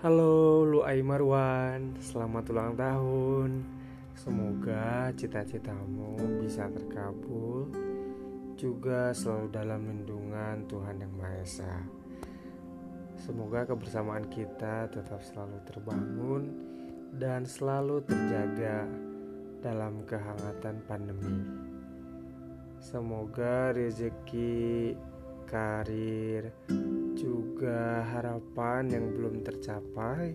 Halo Luai Marwan, selamat ulang tahun. Semoga cita-citamu bisa terkabul Juga selalu dalam lindungan Tuhan Yang Maha Esa. Semoga kebersamaan kita tetap selalu terbangun Dan selalu terjaga dalam kehangatan pandemi. Semoga rezeki, karir, juga harapan yang belum tercapai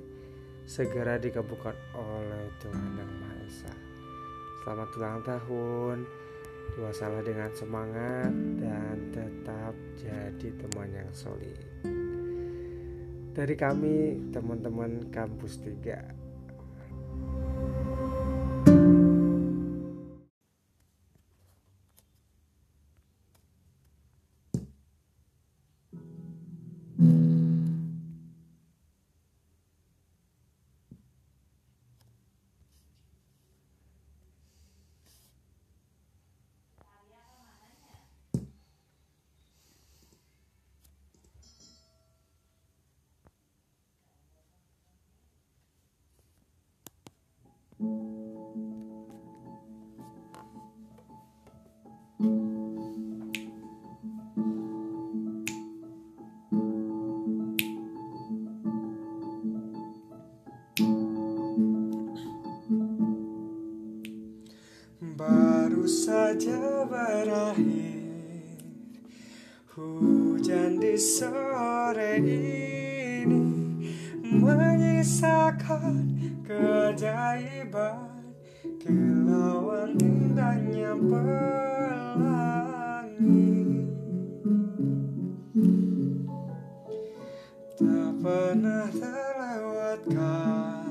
segera dikabulkan oleh Tuhan Yang Maha Esa. Selamat ulang tahun, salah dengan semangat dan tetap jadi teman yang solid. Dari kami teman-teman kampus 3 Mm. Saja berakhir. Hujan di sore ini Menyisakan keajaiban Kilauan indahnya pelangi. Tak pernah terlewatkan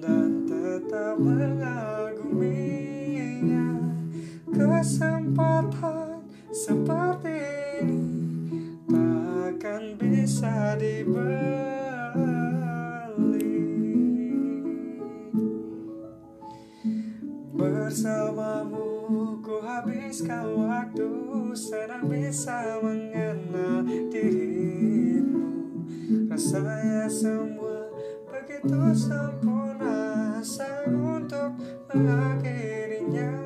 Dan tetap mengaguminya Kesempatan seperti ini Takkan bisa diberi Bersamamu ku habiskan waktu Senang bisa mengenal dirimu. Rasanya semua begitu sempurna Sayang untuk mengakhirinya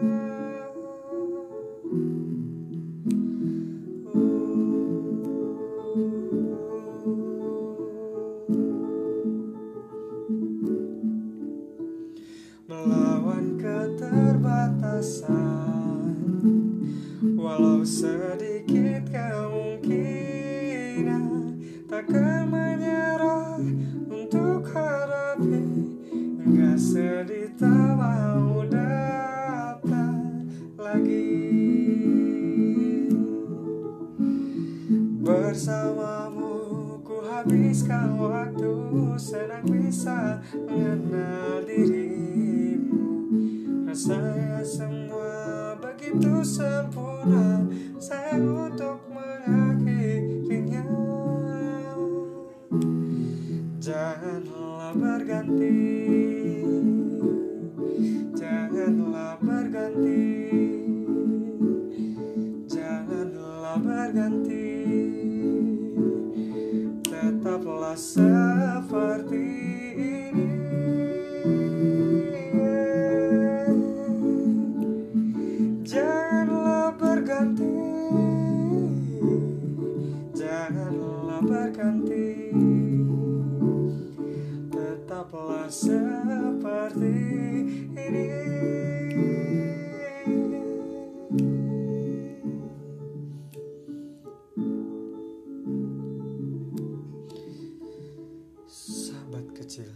keterbatasan Walau sedikit kemungkinan Takkan menyerah untuk hadapi. Hingga sedih tak mau datang lagi. Bersamamu ku habiskan waktu Senang bisa mengenal dirimu Rasanya semua begitu sempurna. Sayang untuk mengakhirinya. Janganlah berganti. Janganlah berganti. Janganlah berganti. Tetaplah seperti berganti. Tetaplah seperti ini. Sahabat kecil.